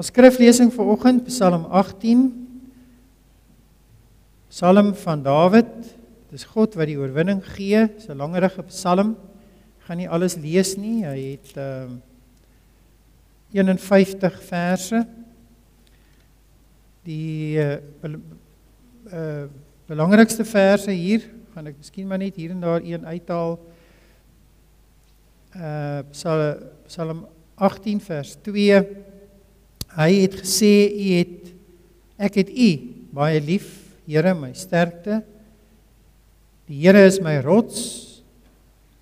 Ons skriflesing vir oggend Psalm 18. Psalm van Dawid. Dis God wat die oorwinning gee. 'n langerige Psalm. Ek gaan nie alles lees nie. Hy het ehm uh, 51 verse. Die uh, uh belangrikste verse hier, gaan ek miskien maar net hier en daar een uithaal. Uh Psalm 18 vers 2 Hy het gesê u het ek het u baie lief, Here, my sterkte. Die Here is my rots,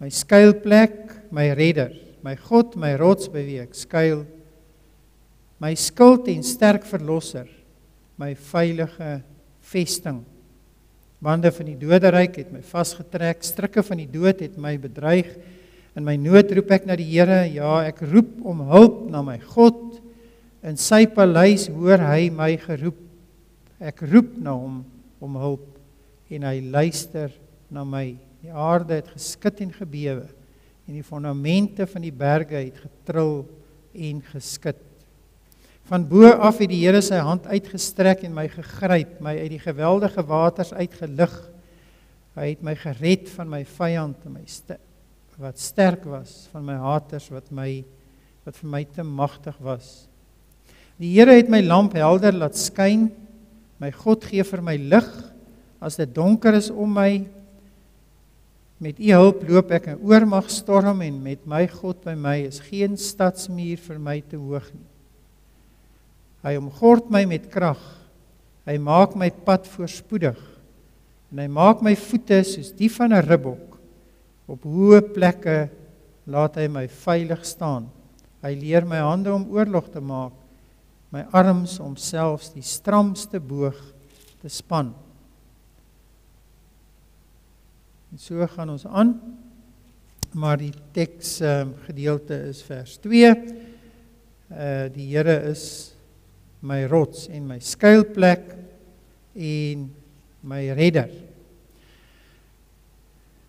my skuilplek, my redder, my God, my rots by wie ek skuil. My skild en sterk verlosser, my veilige vesting. Bande van die doderyk het my vasgetrek, strikke van die dood het my bedreig. In my nood roep ek na die Here, ja, ek roep om hulp na my God. In sy paleis hoor hy my geroep. Ek roep na hom om hulp en hy luister na my. Die aarde het geskud en gebewe en die fondamente van die berge het getril en geskud. Van bo af het die Here sy hand uitgestrek en my gegryp, my uit die geweldige waters uitgelig. Hy het my gered van my vyand en my st wat sterk was, van my haters wat my wat vir my te magtig was. Die Here het my lamp helder laat skyn. My God gee vir my lig as dit donker is om my. Met U hulp loop ek 'n oormag storm en met my God by my is geen stadsmuur vir my te hoog nie. Hy omgord my met krag. Hy maak my pad voorspoedig en hy maak my voete soos die van 'n ribbok. Op hoë plekke laat hy my veilig staan. Hy leer my hande om oorlog te maak my arms om selfs die stramste boog te span. En so gaan ons aan. Maar die teks um, gedeelte is vers 2. Uh die Here is my rots en my skuilplek en my redder.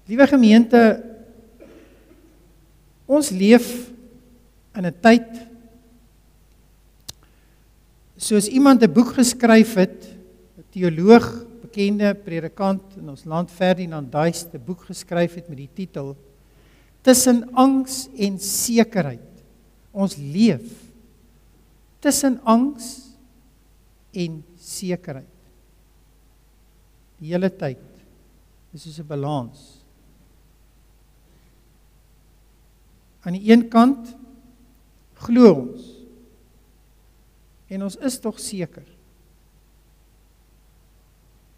Liewe gemeente, ons leef in 'n tyd soos iemand 'n boek geskryf het, 'n teoloog, bekende predikant in ons land Ferdinand Duis 'n boek geskryf het met die titel Tussen angs en sekerheid. Ons leef tussen angs en sekerheid. Die hele tyd. Dis soos 'n balans. Aan die een kant glo ons En ons is tog seker.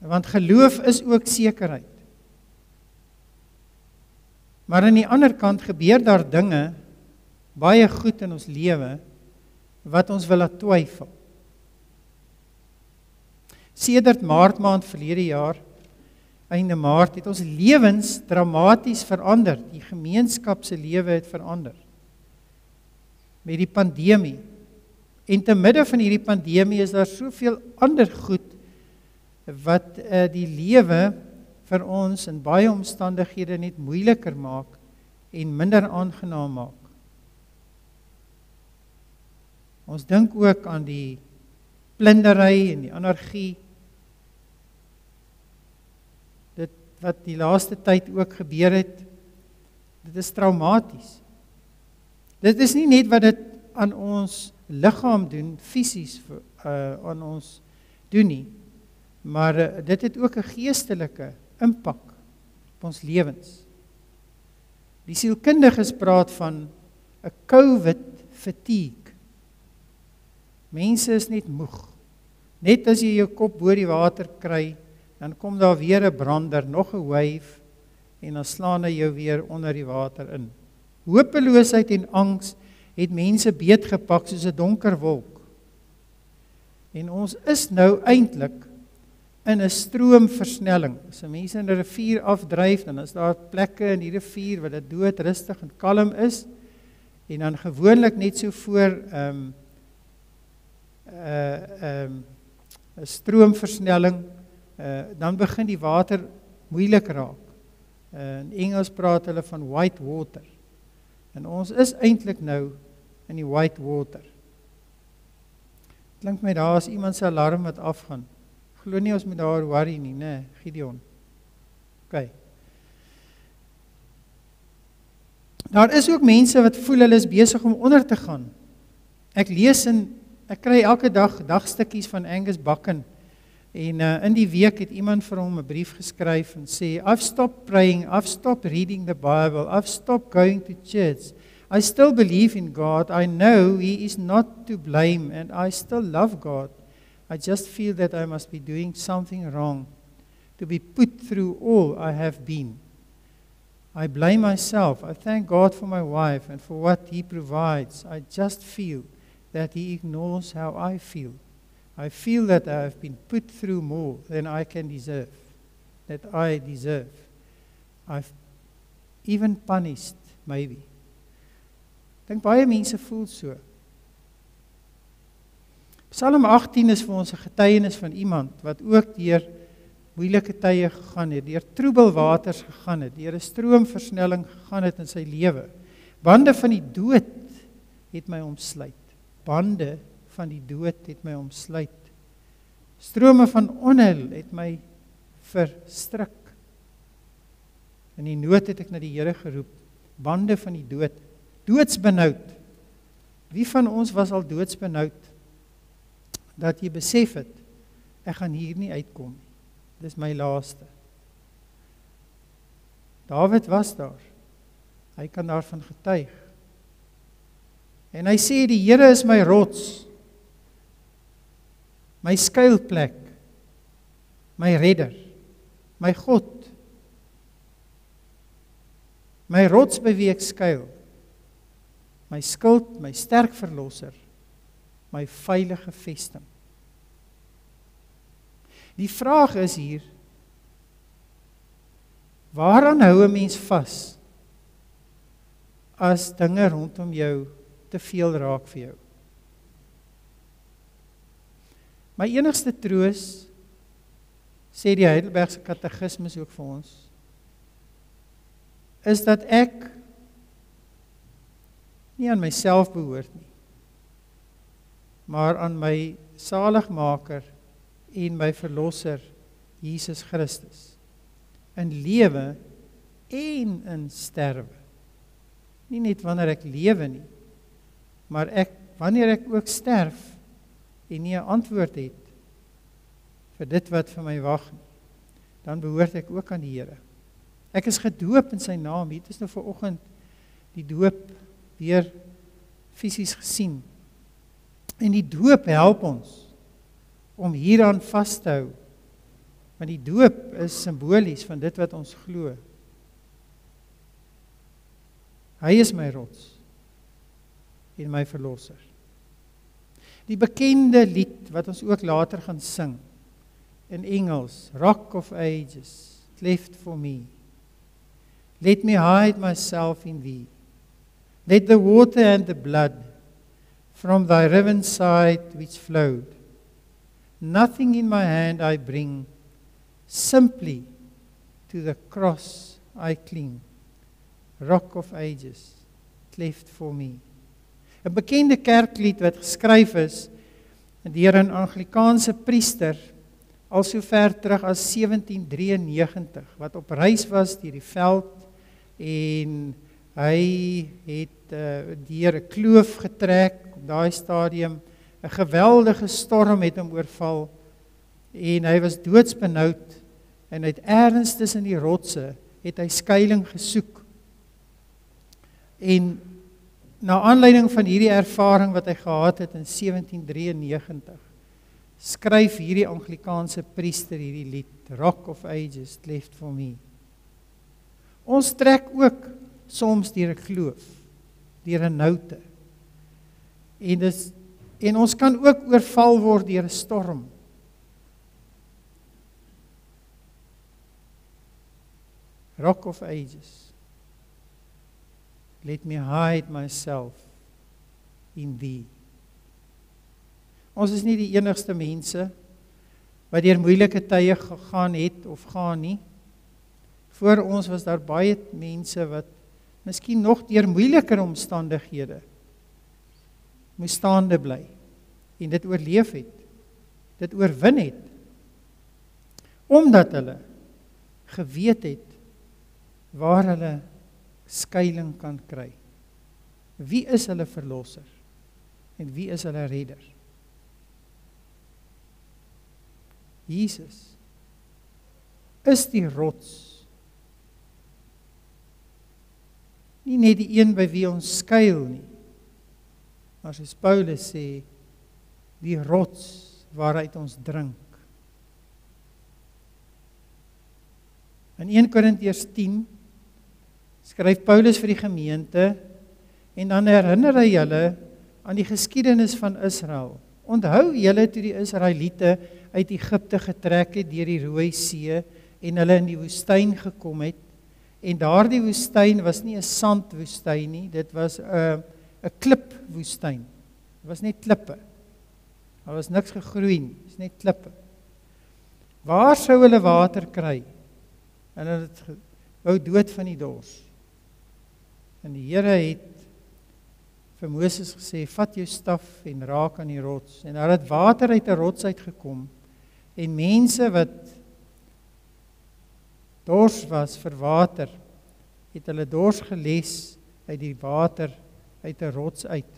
Want geloof is ook sekerheid. Maar aan die ander kant gebeur daar dinge baie goed in ons lewe wat ons wil laat twyfel. Sedert Maart maand verlede jaar, einde Maart, het ons lewens dramaties verander. Die gemeenskap se lewe het verander. Met die pandemie En te midde van hierdie pandemie is daar soveel ander goed wat uh, die lewe vir ons in baie omstandighede net moeiliker maak en minder aangenaam maak. Ons dink ook aan die plundery en die anargie. Dit wat die laaste tyd ook gebeur het, dit is traumaties. Dit is nie net wat dit aan ons liggaam doen fisies uh aan ons doen nie. Maar uh, dit het ook 'n geestelike impak op ons lewens. Die sielkundiges praat van 'n COVID fatigue. Mense is net moeg. Net as jy jou kop bo die water kry, dan kom daar weer 'n brander, nog 'n wave en dan slaan hy jou weer onder die water in. Hopeloosheid en angs het mense beet gepak soos 'n donker wolk. En ons is nou eintlik in 'n stroomversnelling. As mense in 'n rivier afdryf, dan is daar plekke in die rivier waar dit dood rustig en kalm is en dan gewoonlik net so voor ehm um, 'n uh, ehm um, 'n stroomversnelling uh, dan begin die water moeilik raak. Uh, in Engels praat hulle van white water. En ons is eintlik nou in die white water. Klink my daar as iemand se alarm wat afgaan. Glo nie ons moet daar worry nie, nê, nee, Gideon. OK. Daar is ook mense wat voel hulle is besig om onder te gaan. Ek lees in ek kry elke dag dagstukkies van Angus Bakken en uh, in die week het iemand vir hom 'n brief geskryf en sê I've stopped praying, I've stopped reading the Bible, I've stopped going to church. I still believe in God. I know he is not to blame and I still love God. I just feel that I must be doing something wrong to be put through all I have been. I blame myself. I thank God for my wife and for what He provides. I just feel that He ignores how I feel. I feel that I have been put through more than I can deserve, that I deserve. I've even punished, maybe. Dink baie mense voel so. Psalm 18 is vir ons 'n getuienis van iemand wat ook deur moeilike tye gegaan het, deur troebelwaters gegaan het, deur 'n stroomversnelling gegaan het in sy lewe. Bande van die dood het my omsluit. Bande van die dood het my omsluit. Strome van onheil het my verstrik. In die nood het ek na die Here geroep. Bande van die dood, doodsbenoud. Wie van ons was al doodsbenoud dat jy besef het ek gaan hier nie uitkom nie. Dis my laaste. Dawid was daar. Hy kan daarvan getuig. En hy sê die Here is my rots. My skuilplek. My redder. My God. My rots by wie ek skuil. My skild, my sterk verlosser. My veilige vesting. Die vraag is hier Waaraan hou 'n mens vas as dinge rondom jou te veel raak vir jou? My enigste troos sê die Heidelbergse Katekismes ook vir ons is dat ek nie aan myself behoort nie maar aan my saligmaker en my verlosser Jesus Christus in lewe en in sterwe. Nie net wanneer ek lewe nie, maar ek wanneer ek ook sterf en nie 'n antwoord het vir dit wat vir my wag nie, dan behoort ek ook aan die Here. Ek is gedoop in sy naam. Hier is nou ver oggend die doop weer fisies gesien. En die doop help ons om hieraan vas te hou. Want die doop is simbolies van dit wat ons glo. Hy is my rots en my verlosser. Die bekende lied wat ons ook later gaan sing in Engels, Rock of Ages, cleft for me. Let me hide myself in thee. Let the water and the blood from thy riven side which flowed Nothing in my hand I bring, simply to the cross I cling. Rock of ages, cleft for me. 'n Bekende kerklied wat geskryf is deur 'n Anglikaanse priester al sover terug as 1793 wat op reis was deur die veld en hy het uh, deur 'n kloof getrek op daai stadium 'n geweldige storm het hom oorval en hy was doodsbenoud en uit ergens tussen die rotse het hy skuilings gesoek. En na aanleiding van hierdie ervaring wat hy gehad het in 1793 skryf hierdie Anglikaanse priester hierdie lied Rock of Ages left for me. Ons trek ook soms deur 'n kloof, deur 'n noute. En dis En ons kan ook oorval word deur 'n storm. Rock of ages. Let me hide myself in thee. Ons is nie die enigste mense wat deur moeilike tye gegaan het of gaan nie. Voor ons was daar baie mense wat miskien nog deur moeiliker omstandighede moes staande bly en dit oorleef het. Dit oorwin het. Omdat hulle geweet het waar hulle skuilings kan kry. Wie is hulle verlosser? En wie is hulle redder? Jesus is die rots. Nie net die een by wie ons skuil nie. Maar soos Paulus sê, die rots waaruit ons drink. In 1 Korintiërs 10 skryf Paulus vir die gemeente en dan herinner hy hulle aan die geskiedenis van Israel. Onthou julle toe die Israeliete uit Egipte getrek het deur die Rooi See en hulle in die woestyn gekom het en daardie woestyn was nie 'n sandwoestyn nie, dit was 'n 'n klipwoestyn. Dit was net klippe. Daar was niks gegroei nie, dit is net klippe. Waar sou hulle water kry? En hulle het wou dood van die dors. En die Here het vir Moses gesê: "Vat jou staf en raak aan die rots." En daar het water uit 'n rots uitgekom. En mense wat dors was vir water, het hulle dors geles uit die water uit 'n rots uit.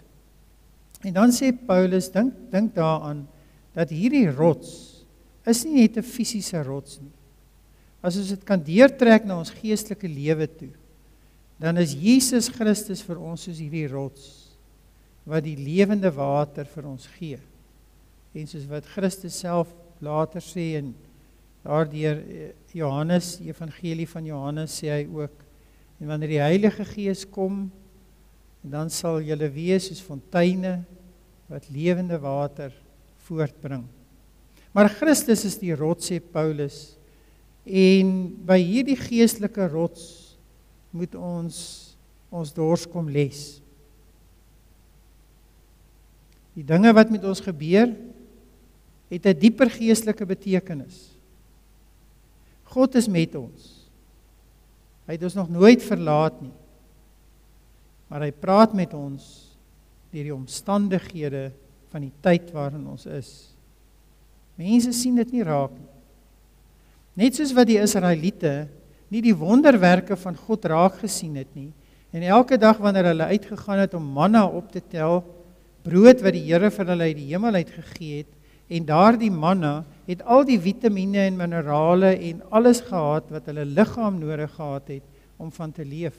En dan sê Paulus, dink dink daaraan dat hierdie rots is nie net 'n fisiese rots nie. As ons dit kan deurtrek na ons geestelike lewe toe, dan is Jesus Christus vir ons soos hierdie rots wat die lewende water vir ons gee. En soos wat Christus self later sê in daardeur eh, Johannes Evangelie van Johannes sê hy ook en wanneer die Heilige Gees kom dan sal julle wees soos fonteine wat lewende water voortbring. Maar Christus is die rots sê Paulus en by hierdie geestelike rots moet ons ons dors kom les. Die dinge wat met ons gebeur het 'n dieper geestelike betekenis. God is met ons. Hy het ons nog nooit verlaat nie. Maar hy praat met ons deur die omstandighede van die tyd waarin ons is. Mense sien dit nie raak nie. Net soos wat die Israeliete nie die wonderwerke van God raak gesien het nie en elke dag wanneer hulle uitgegaan het om manna op te tel, brood wat die Here vir hulle uit die hemel uit gegee het, en daardie manna het al die vitamiene en minerale en alles gehad wat hulle liggaam nodig gehad het om van te leef.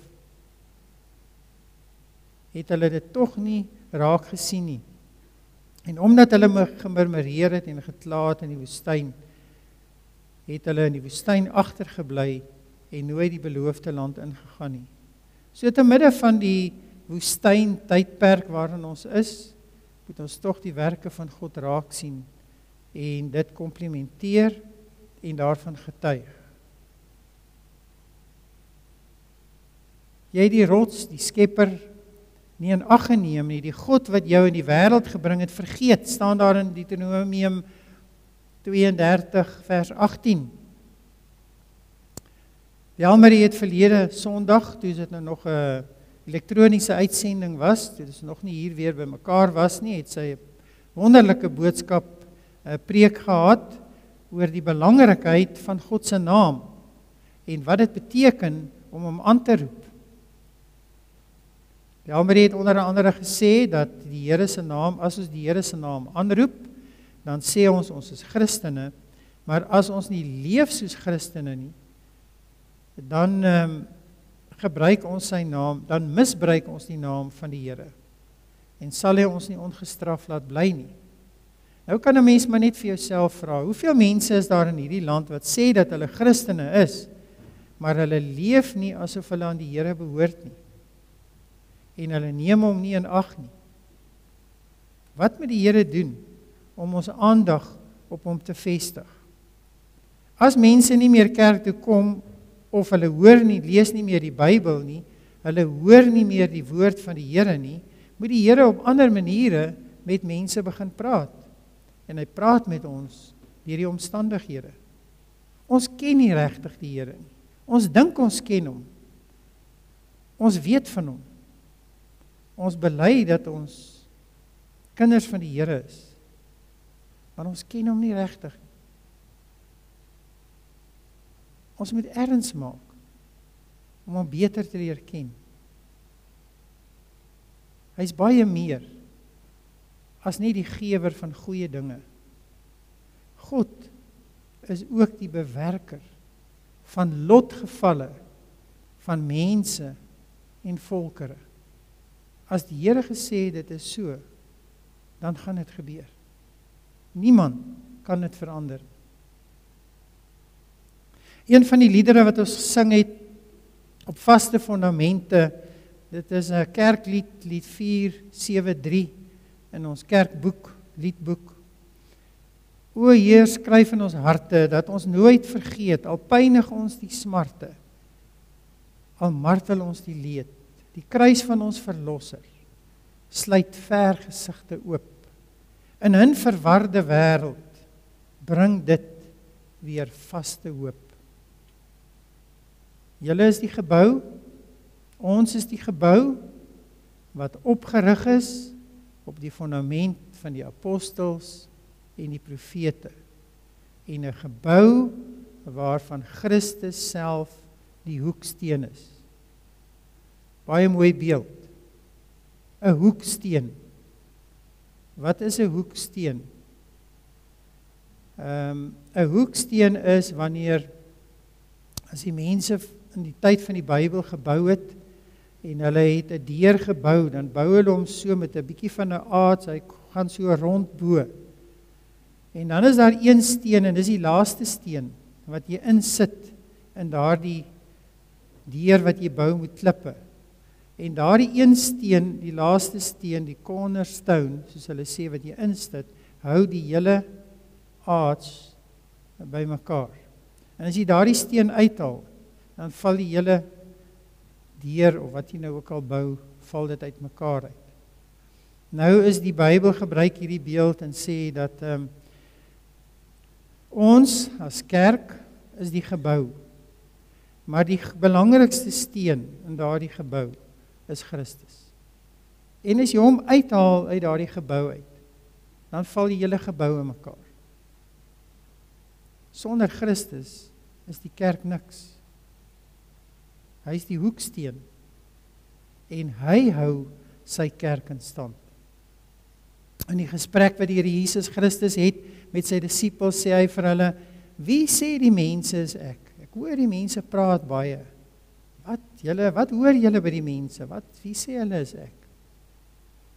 Het hulle dit tog nie raak gesien nie. En omdat hulle gemurmureer het en gekla het in die woestyn, het hulle in die woestyn agtergebly en nooit die beloofde land ingegaan nie. So te midde van die woestyn tydperk waarin ons is, moet ons tog die werke van God raak sien en dit komplimenteer en daarvan getuig. Jy die rots, die skepper nie in ag geneem nie, die God wat jou in die wêreld gebring het, vergeet, staan daar in Deuteronomium 32 vers 18. Jalmarie het verlede Sondag, toe dit nou nog 'n elektroniese uitsending was, dit is nog nie hier weer bymekaar was nie, het sy 'n wonderlike boodskap 'n preek gehad oor die belangrikheid van God se naam en wat dit beteken om hom aan te roep. Elmer het onder andere gesê dat die Here se naam, as ons die Here se naam aanroep, dan sê ons ons is Christene, maar as ons nie leef soos Christene nie, dan ehm um, gebruik ons sy naam, dan misbruik ons die naam van die Here. En sal hy ons nie ongestraf laat bly nie. Nou kan 'n mens maar net vir jouself vra, hoeveel mense is daar in hierdie land wat sê dat hulle Christene is, maar hulle leef nie asof hulle aan die Here behoort nie. En hulle neem hom nie in ag nie. Wat moet die Here doen om ons aandag op hom te vestig? As mense nie meer kerk toe kom of hulle hoor nie, lees nie meer die Bybel nie, hulle hoor nie meer die woord van die Here nie, moet die Here op ander maniere met mense begin praat en hy praat met ons deur die omstandighede. Ons ken nie regtig die Here nie. Ons dink ons ken hom. Ons weet van hom. Ons bely dat ons kinders van die Here is. Maar ons ken hom nie regtig nie. Ons moet erns maak om hom beter te leer ken. Hy's baie meer as net die gewer van goeie dinge. God is ook die bewerker van lotgevalle van mense en volkere. As die Here gesê dit is so, dan gaan dit gebeur. Niemand kan dit verander. Een van die liedere wat ons gesing het op vaste fondamente, dit is 'n kerklied, lied 473 in ons kerkboek, liedboek. O Heer, skryf in ons harte dat ons nooit vergeet al pynig ons die smarte. Al martel ons die leed, die kruis van ons verlosser sluit ver gesigte oop. In 'n verwarde wêreld bring dit weer vaste hoop. Julle is die gebou. Ons is die gebou wat opgerig is op die fondament van die apostels en die profete en 'n gebou waarvan Christus self die hoeksteen is. Baie mooi beeld. 'n Hoeksteen. Wat is 'n hoeksteen? Ehm um, 'n hoeksteen is wanneer as die mense in die tyd van die Bybel gebou het en hulle het 'n deur gebou, dan bou hulle hom so met 'n bietjie van 'n aard, hy gaan so rond bo. En dan is daar een steen en dis die laaste steen wat jy insit in daardie deur wat jy bou met klippe. En daardie een steen, die laaste steen, die cornerstone, soos hulle sê wat jy insit, hou die hele arch bymekaar. En as jy daardie steen uithaal, dan val die hele deur of wat jy nou ook al bou, val dit uitmekaar uit. Nou is die Bybel gebruik hierdie beeld en sê dat ehm um, Ons as kerk is die gebou. Maar die belangrikste steen in daardie gebou is Christus. En as jy hom uithaal uit daardie gebou uit, dan val die hele gebou in mekaar. Sonder Christus is die kerk niks. Hy is die hoeksteen en hy hou sy kerk in stand. In die gesprek wat die Here Jesus Christus het met sy disippels sê hy vir hulle: "Wie sê die mense is ek? Ek hoor die mense praat baie. Wat julle, wat hoor julle by die mense? Wat wie sê hulle is ek?"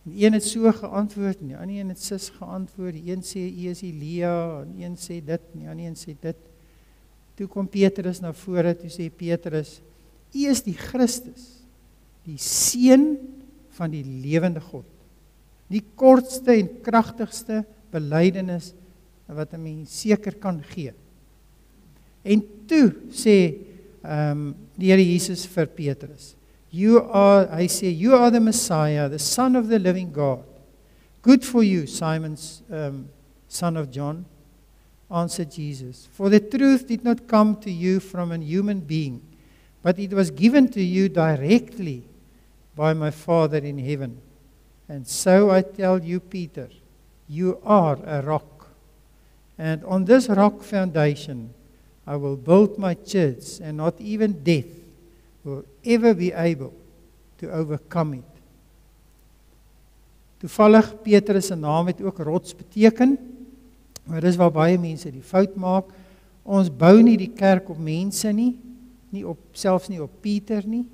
En een het so geantwoord en die ander een het sis geantwoord. Die een sê u is Elia en een sê dit en die ander een sê dit. Toe kom Petrus na vore toe sê Petrus: "U is die Christus, die seun van die lewende God." Die kortste en kragtigste belydenis wat 'n mens seker kan gee. En toe sê ehm um, die Here Jesus vir Petrus, "You are I say you are the Messiah, the son of the living God. Good for you, Simon's um son of John." Answered Jesus, "For the truth did not come to you from a human being, but it was given to you directly by my Father in heaven. And so I tell you, Peter, you are a rock And on this rock foundation, I will build my church, and not even death will ever be able to overcome it. Toevallig Petrus se naam het ook rots beteken. Maar dis waar baie mense die fout maak. Ons bou nie die kerk op mense nie, nie op selfs nie op Pieter nie,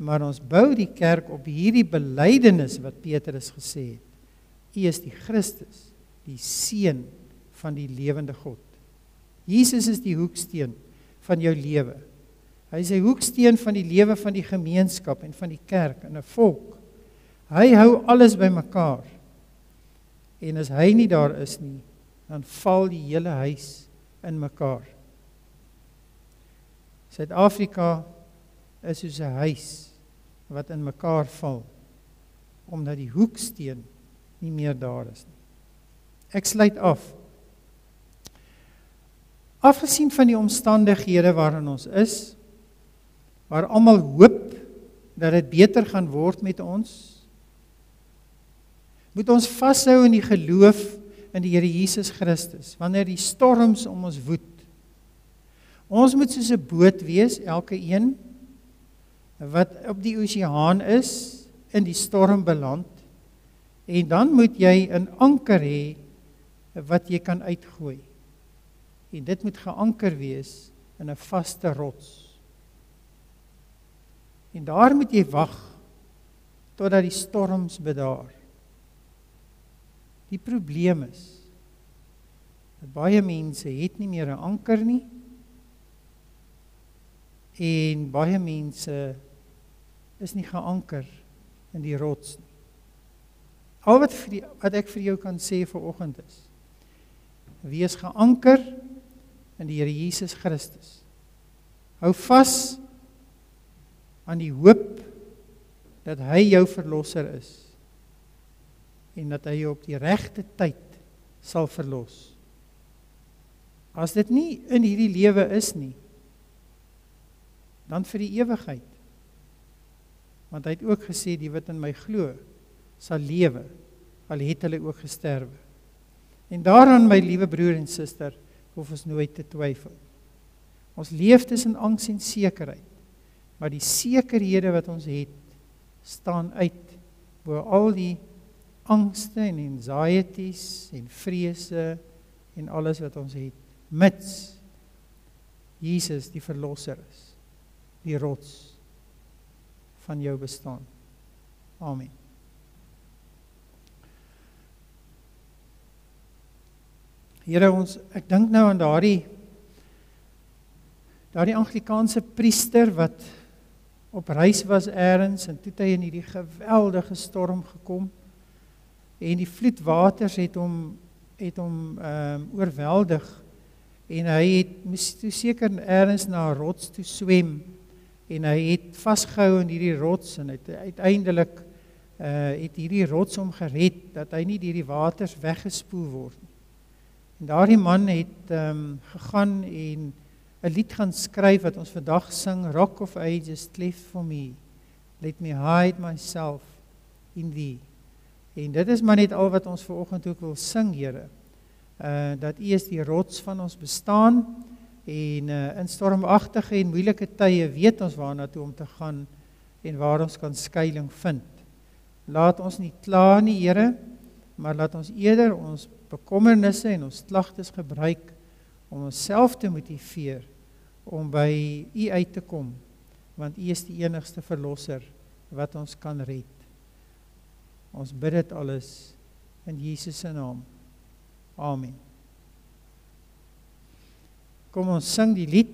maar ons bou die kerk op hierdie belydenis wat Petrus gesê het. U is die Christus, die seun van die lewende God. Jesus is die hoeksteen van jou lewe. Hy is die hoeksteen van die lewe van die gemeenskap en van die kerk en 'n volk. Hy hou alles bymekaar. En as hy nie daar is nie, dan val die hele huis in mekaar. Suid-Afrika is soos 'n huis wat in mekaar val omdat die hoeksteen nie meer daar is nie. Ek sluit af Afgesien van die omstandighede waarin ons is, waar almal hoop dat dit beter gaan word met ons, moet ons vashou in die geloof in die Here Jesus Christus wanneer die storms om ons woed. Ons moet soos 'n boot wees, elke een wat op die oseaan is, in die storm beland. En dan moet jy 'n anker hê wat jy kan uitgooi. En dit moet geanker wees in 'n vaste rots. En daar moet jy wag totdat die storms bedaar. Die probleem is dat baie mense het nie meer 'n anker nie. En baie mense is nie geanker in die rots nie. Al wat vir die, wat ek vir jou kan sê vir oggend is wees geanker in die Here Jesus Christus. Hou vas aan die hoop dat hy jou verlosser is en dat hy jou op die regte tyd sal verlos. As dit nie in hierdie lewe is nie, dan vir die ewigheid. Want hy het ook gesê die wat in my glo sal lewe al het hulle ook gesterwe. En daaraan my liewe broer en suster, hoef ons nooit te twyfel. Ons leef tussen angs en sekerheid. Maar die sekerhede wat ons het, staan uit bo al die angste en anxieties en vrese en alles wat ons het, mits Jesus die verlosser is, die rots van jou bestaan. Amen. Here ons ek dink nou aan daardie daardie Anglikaanse priester wat op reis was eers en toe hy in hierdie geweldige storm gekom en die vloedwaters het hom het hom ehm um, oorweldig en hy het moes toe seker eers na 'n rots toe swem en hy het vasgehou in hierdie rots en het uiteindelik uh het hierdie rots hom gered dat hy nie deur die waters weggespoel word nie. En daardie man het um, gegaan en 'n lied gaan skryf wat ons vandag sing Rock of Ages cleft for me. Let me hide myself in thee. En dit is maar net al wat ons ver oggend ook wil sing, Here. Uh dat U is die rots van ons bestaan en uh in stormagtige en moeilike tye weet ons waarna toe om te gaan en waar ons kan skuilings vind. Laat ons nie kla nie, Here, maar laat ons eerder ons bekommernisse en ons klagtes gebruik om onsself te motiveer om by U uit te kom want U is die enigste verlosser wat ons kan red. Ons bid dit alles in Jesus se naam. Amen. Kom ons sing die lied